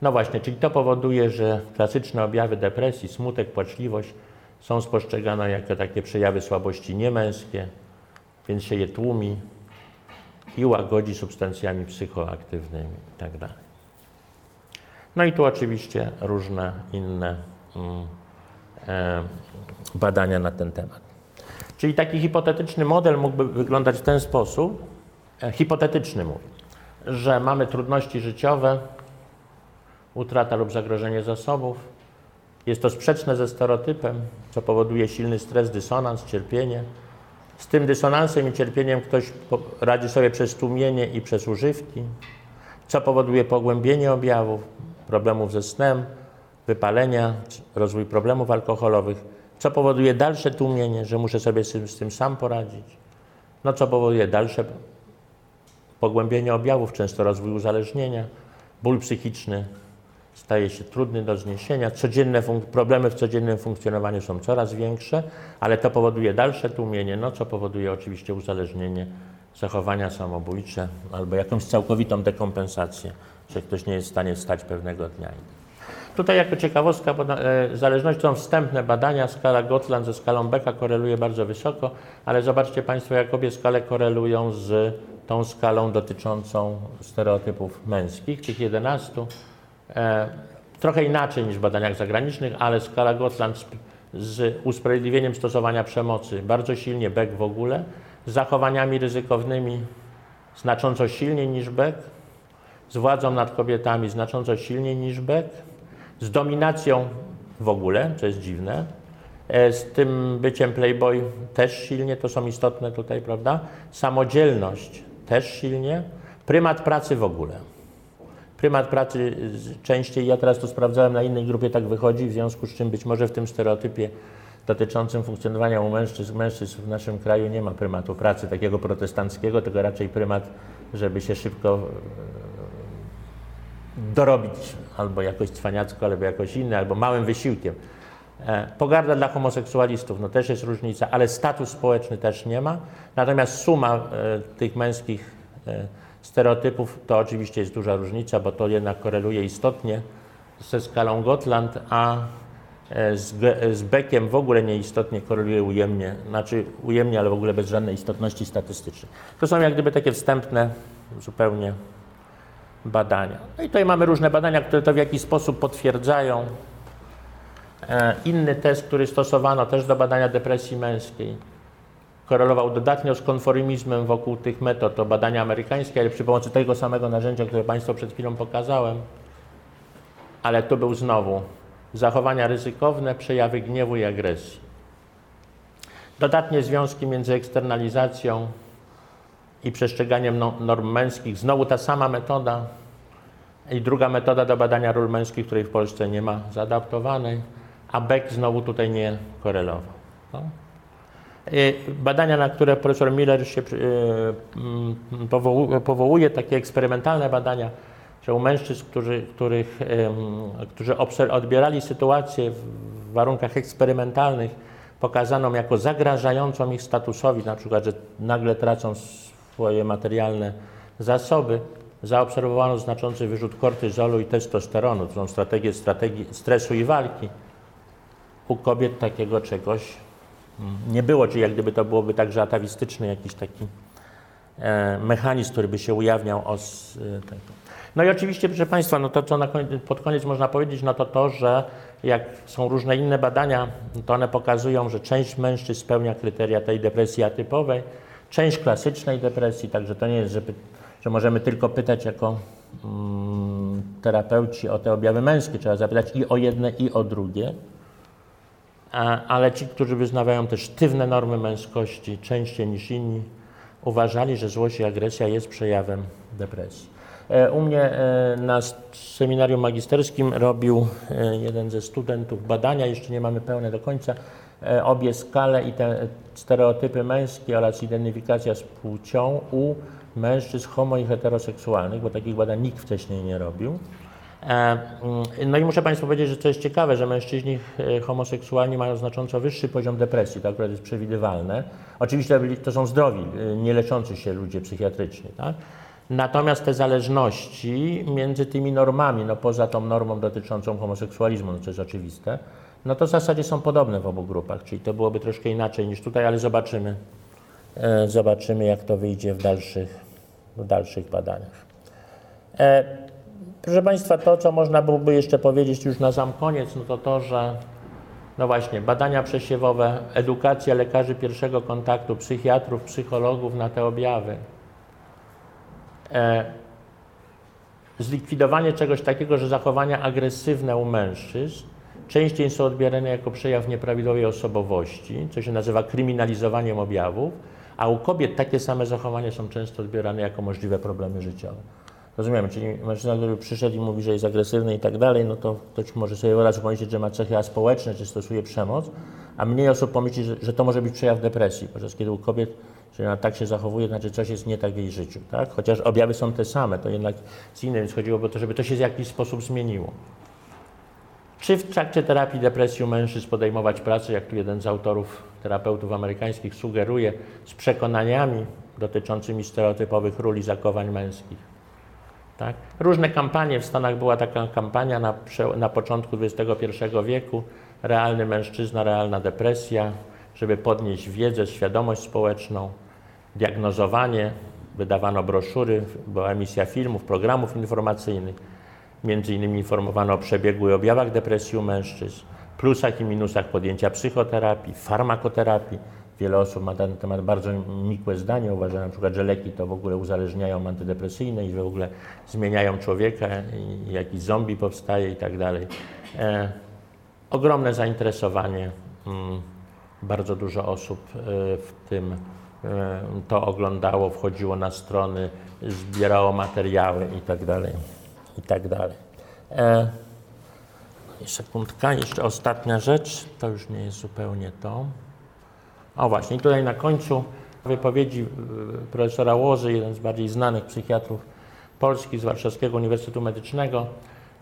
No właśnie, czyli to powoduje, że klasyczne objawy depresji, smutek, płaczliwość są spostrzegane jako takie przejawy słabości niemęskie, więc się je tłumi i łagodzi substancjami psychoaktywnymi itd. No i tu oczywiście różne inne mm, e, badania na ten temat. Czyli taki hipotetyczny model mógłby wyglądać w ten sposób, e, hipotetyczny mówię, że mamy trudności życiowe, utrata lub zagrożenie zasobów. Jest to sprzeczne ze stereotypem, co powoduje silny stres, dysonans, cierpienie. Z tym dysonansem i cierpieniem ktoś radzi sobie przez tłumienie i przez używki, co powoduje pogłębienie objawów, problemów ze snem, wypalenia, rozwój problemów alkoholowych, co powoduje dalsze tłumienie, że muszę sobie z tym, z tym sam poradzić, no co powoduje dalsze pogłębienie objawów, często rozwój uzależnienia, ból psychiczny staje się trudny do zniesienia, codzienne problemy w codziennym funkcjonowaniu są coraz większe, ale to powoduje dalsze tłumienie, no co powoduje oczywiście uzależnienie, zachowania samobójcze albo jakąś całkowitą dekompensację, że ktoś nie jest w stanie wstać pewnego dnia. Tutaj jako ciekawostka, poda- e, zależność są wstępne badania, skala Gotland ze skalą Becka koreluje bardzo wysoko, ale zobaczcie Państwo, jak obie skale korelują z tą skalą dotyczącą stereotypów męskich, tych 11. E, trochę inaczej niż w badaniach zagranicznych, ale skala Gotland z, z usprawiedliwieniem stosowania przemocy bardzo silnie, Beck w ogóle, z zachowaniami ryzykownymi znacząco silniej niż Beck, z władzą nad kobietami znacząco silniej niż Beck, z dominacją w ogóle, co jest dziwne, e, z tym byciem playboy też silnie, to są istotne tutaj, prawda? Samodzielność też silnie, prymat pracy w ogóle. Prymat pracy częściej, ja teraz to sprawdzałem na innej grupie, tak wychodzi, w związku z czym być może w tym stereotypie dotyczącym funkcjonowania u mężczyzn, mężczyzn w naszym kraju nie ma prymatu pracy takiego protestanckiego, tylko raczej prymat, żeby się szybko e, dorobić albo jakoś cwaniacko, albo jakoś inne, albo małym wysiłkiem. E, Pogarda dla homoseksualistów, no też jest różnica, ale status społeczny też nie ma. Natomiast suma e, tych męskich stereotypów to oczywiście jest duża różnica, bo to jednak koreluje istotnie ze skalą Gotland, a e, z, Ge- z Beckiem w ogóle nieistotnie koreluje ujemnie, znaczy ujemnie, ale w ogóle bez żadnej istotności statystycznej. To są jak gdyby takie wstępne zupełnie badania. No i tutaj mamy różne badania, które to w jakiś sposób potwierdzają. E, Inny test, który stosowano też do badania depresji męskiej, korelował dodatnio z konformizmem wokół tych metod, to badania amerykańskie, ale przy pomocy tego samego narzędzia, które Państwu przed chwilą pokazałem. Ale tu był znowu zachowania ryzykowne, przejawy gniewu i agresji. Dodatnie związki między eksternalizacją i przestrzeganiem no- norm męskich. Znowu ta sama metoda. I druga metoda do badania ról męskich, której w Polsce nie ma zaadaptowanej, a Beck znowu tutaj nie korelował. No. Y, Badania, na które profesor Miller się y, mm, powołu- powołuje, takie eksperymentalne badania, że u mężczyzn, którzy, których, którzy odbierali sytuację w warunkach eksperymentalnych, pokazaną jako zagrażającą ich statusowi, na przykład, że nagle tracą swoje materialne zasoby, zaobserwowano znaczący wyrzut kortyzolu i testosteronu, to są strategie, stresu i walki. U kobiet takiego czegoś nie było, czyli jak gdyby to byłoby także atawistyczny jakiś taki e, mechanizm, który by się ujawniał os, e. No i oczywiście, proszę Państwa, no to co koń, pod koniec można powiedzieć, no to to, że jak są różne inne badania, to one pokazują, że część mężczyzn spełnia kryteria tej depresji atypowej, część klasycznej depresji, także to nie jest, że, że możemy tylko pytać jako mm, terapeuci o te objawy męskie, trzeba zapytać i o jedne, i o drugie. Ale ci, którzy wyznawają te sztywne normy męskości częściej niż inni, uważali, że złość i agresja jest przejawem depresji. E, U mnie e, na seminarium magisterskim robił e, jeden ze studentów badania, jeszcze nie mamy pełne do końca, obie skale i te stereotypy męskie oraz identyfikacja z płcią u mężczyzn homo i heteroseksualnych, bo takich badań nikt wcześniej nie robił. E, mm, No i muszę Państwu powiedzieć, że to jest ciekawe, że mężczyźni e, homoseksualni mają znacząco wyższy poziom depresji, to akurat jest przewidywalne. Oczywiście to są zdrowi, e, nie leczący się ludzie psychiatrycznie, tak? Natomiast te zależności między tymi normami, no poza tą normą dotyczącą homoseksualizmu, no co jest oczywiste, no to w zasadzie są podobne w obu grupach, czyli to byłoby troszkę inaczej niż tutaj, ale zobaczymy, zobaczymy jak to wyjdzie w dalszych, w dalszych badaniach. Proszę Państwa, to co można byłoby jeszcze powiedzieć już na sam koniec, no to to, że no właśnie, badania przesiewowe, edukacja lekarzy pierwszego kontaktu, psychiatrów, psychologów na te objawy. E, zlikwidowanie czegoś takiego, że zachowania agresywne u mężczyzn częściej są odbierane jako przejaw nieprawidłowej osobowości, co się nazywa kryminalizowaniem objawów, a u kobiet takie same zachowania są często odbierane jako możliwe problemy życiowe. Rozumiemy, czyli mężczyzna, który przyszedł i mówi, że jest agresywny i tak dalej, no to ktoś może sobie od pomyśleć, że ma cechy aspołeczne, czy stosuje przemoc, a mniej osób pomyśli, że, że to może być przejaw depresji, podczas kiedy u kobiet, że ona tak się zachowuje, znaczy coś jest nie tak w jej życiu, tak? Chociaż objawy są te same, to jednak z innym, więc chodziłoby o to, żeby to się w jakiś sposób zmieniło. Czy w trakcie terapii depresji u mężczyzn podejmować pracę, jak tu jeden z autorów terapeutów amerykańskich sugeruje, z przekonaniami dotyczącymi stereotypowych ról i zachowań męskich? Tak? Różne kampanie, w Stanach była taka kampania na, na początku XXI wieku, realny mężczyzna, realna depresja, żeby podnieść wiedzę, świadomość społeczną, diagnozowanie, wydawano broszury, była emisja filmów, programów informacyjnych, między innymi informowano o przebiegu i objawach depresji u mężczyzn, plusach i minusach podjęcia psychoterapii, farmakoterapii, Wiele osób ma na ten temat bardzo nikłe zdanie. Uważa na przykład, że leki to w ogóle uzależniają antydepresyjne i że w ogóle zmieniają człowieka, jakiś zombie powstaje i tak dalej. E, ogromne zainteresowanie. Mm, bardzo dużo osób e, w tym e, to oglądało, wchodziło na strony, zbierało materiały i tak dalej. I tak dalej. E, sekundka, jeszcze ostatnia rzecz, to już nie jest zupełnie to. O właśnie, tutaj na końcu wypowiedzi y, profesora Łoży, jeden z bardziej znanych psychiatrów polskich z Warszawskiego Uniwersytetu Medycznego,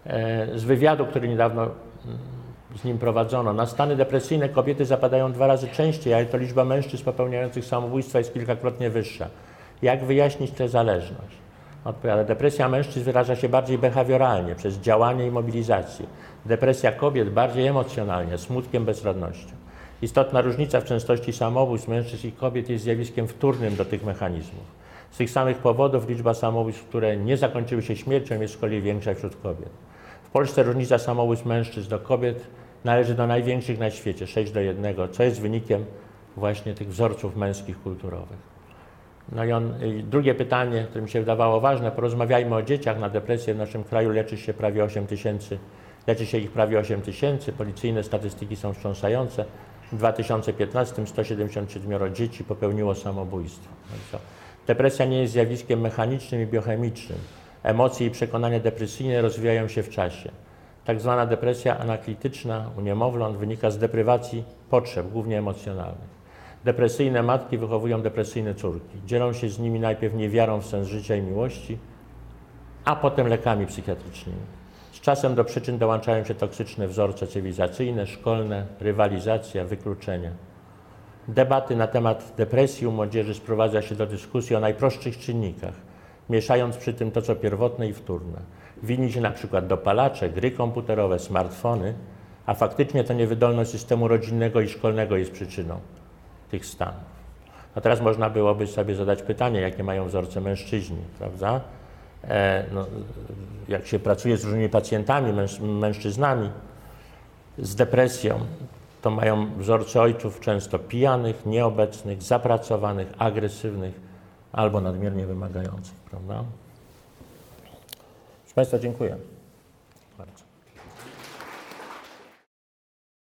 e, z wywiadu, który niedawno mm, z nim prowadzono. Na stany depresyjne kobiety zapadają dwa razy częściej, ale to liczba mężczyzn popełniających samobójstwa jest kilkakrotnie wyższa. Jak wyjaśnić tę zależność? Odpowiada, depresja mężczyzn wyraża się bardziej behawioralnie, przez działanie i mobilizację. Depresja kobiet bardziej emocjonalnie, smutkiem, bezradnością. Istotna różnica w częstości samobójstw mężczyzn i kobiet jest zjawiskiem wtórnym do tych mechanizmów. Z tych samych powodów liczba samobójstw, które nie zakończyły się śmiercią, jest z kolei większa wśród kobiet. W Polsce różnica samobójstw mężczyzn do kobiet należy do największych na świecie, 6 do 1, co jest wynikiem właśnie tych wzorców męskich kulturowych. No i on, i drugie pytanie, które mi się wydawało ważne, porozmawiajmy o dzieciach. Na depresję w naszym kraju leczy się prawie 8 tysięcy, leczy się ich prawie 8 tysięcy. Policyjne statystyki są wstrząsające. W 2015 177 dzieci popełniło samobójstwo. No? Depresja nie jest zjawiskiem mechanicznym i biochemicznym. Emocje i przekonania depresyjne rozwijają się w czasie. Tak zwana depresja anaklityczna u niemowląt wynika z deprywacji potrzeb, głównie emocjonalnych. Depresyjne matki wychowują depresyjne córki. Dzielą się z nimi najpierw niewiarą w sens życia i miłości, a potem lekami psychiatrycznymi. Z czasem do przyczyn dołączają się toksyczne wzorce cywilizacyjne, szkolne, rywalizacja, wykluczenia. Debaty na temat depresji u młodzieży sprowadza się do dyskusji o najprostszych czynnikach, mieszając przy tym to, co pierwotne i wtórne. Wini się na przykład dopalacze, gry komputerowe, smartfony, a faktycznie to niewydolność systemu rodzinnego i szkolnego jest przyczyną tych stanów. A teraz można byłoby sobie zadać pytanie, jakie mają wzorce mężczyźni, prawda? E, no, jak się pracuje z różnymi pacjentami, męż, mężczyznami z depresją, to mają wzorce ojców często pijanych, nieobecnych, zapracowanych, agresywnych albo nadmiernie wymagających, prawda? Proszę Państwa, dziękuję.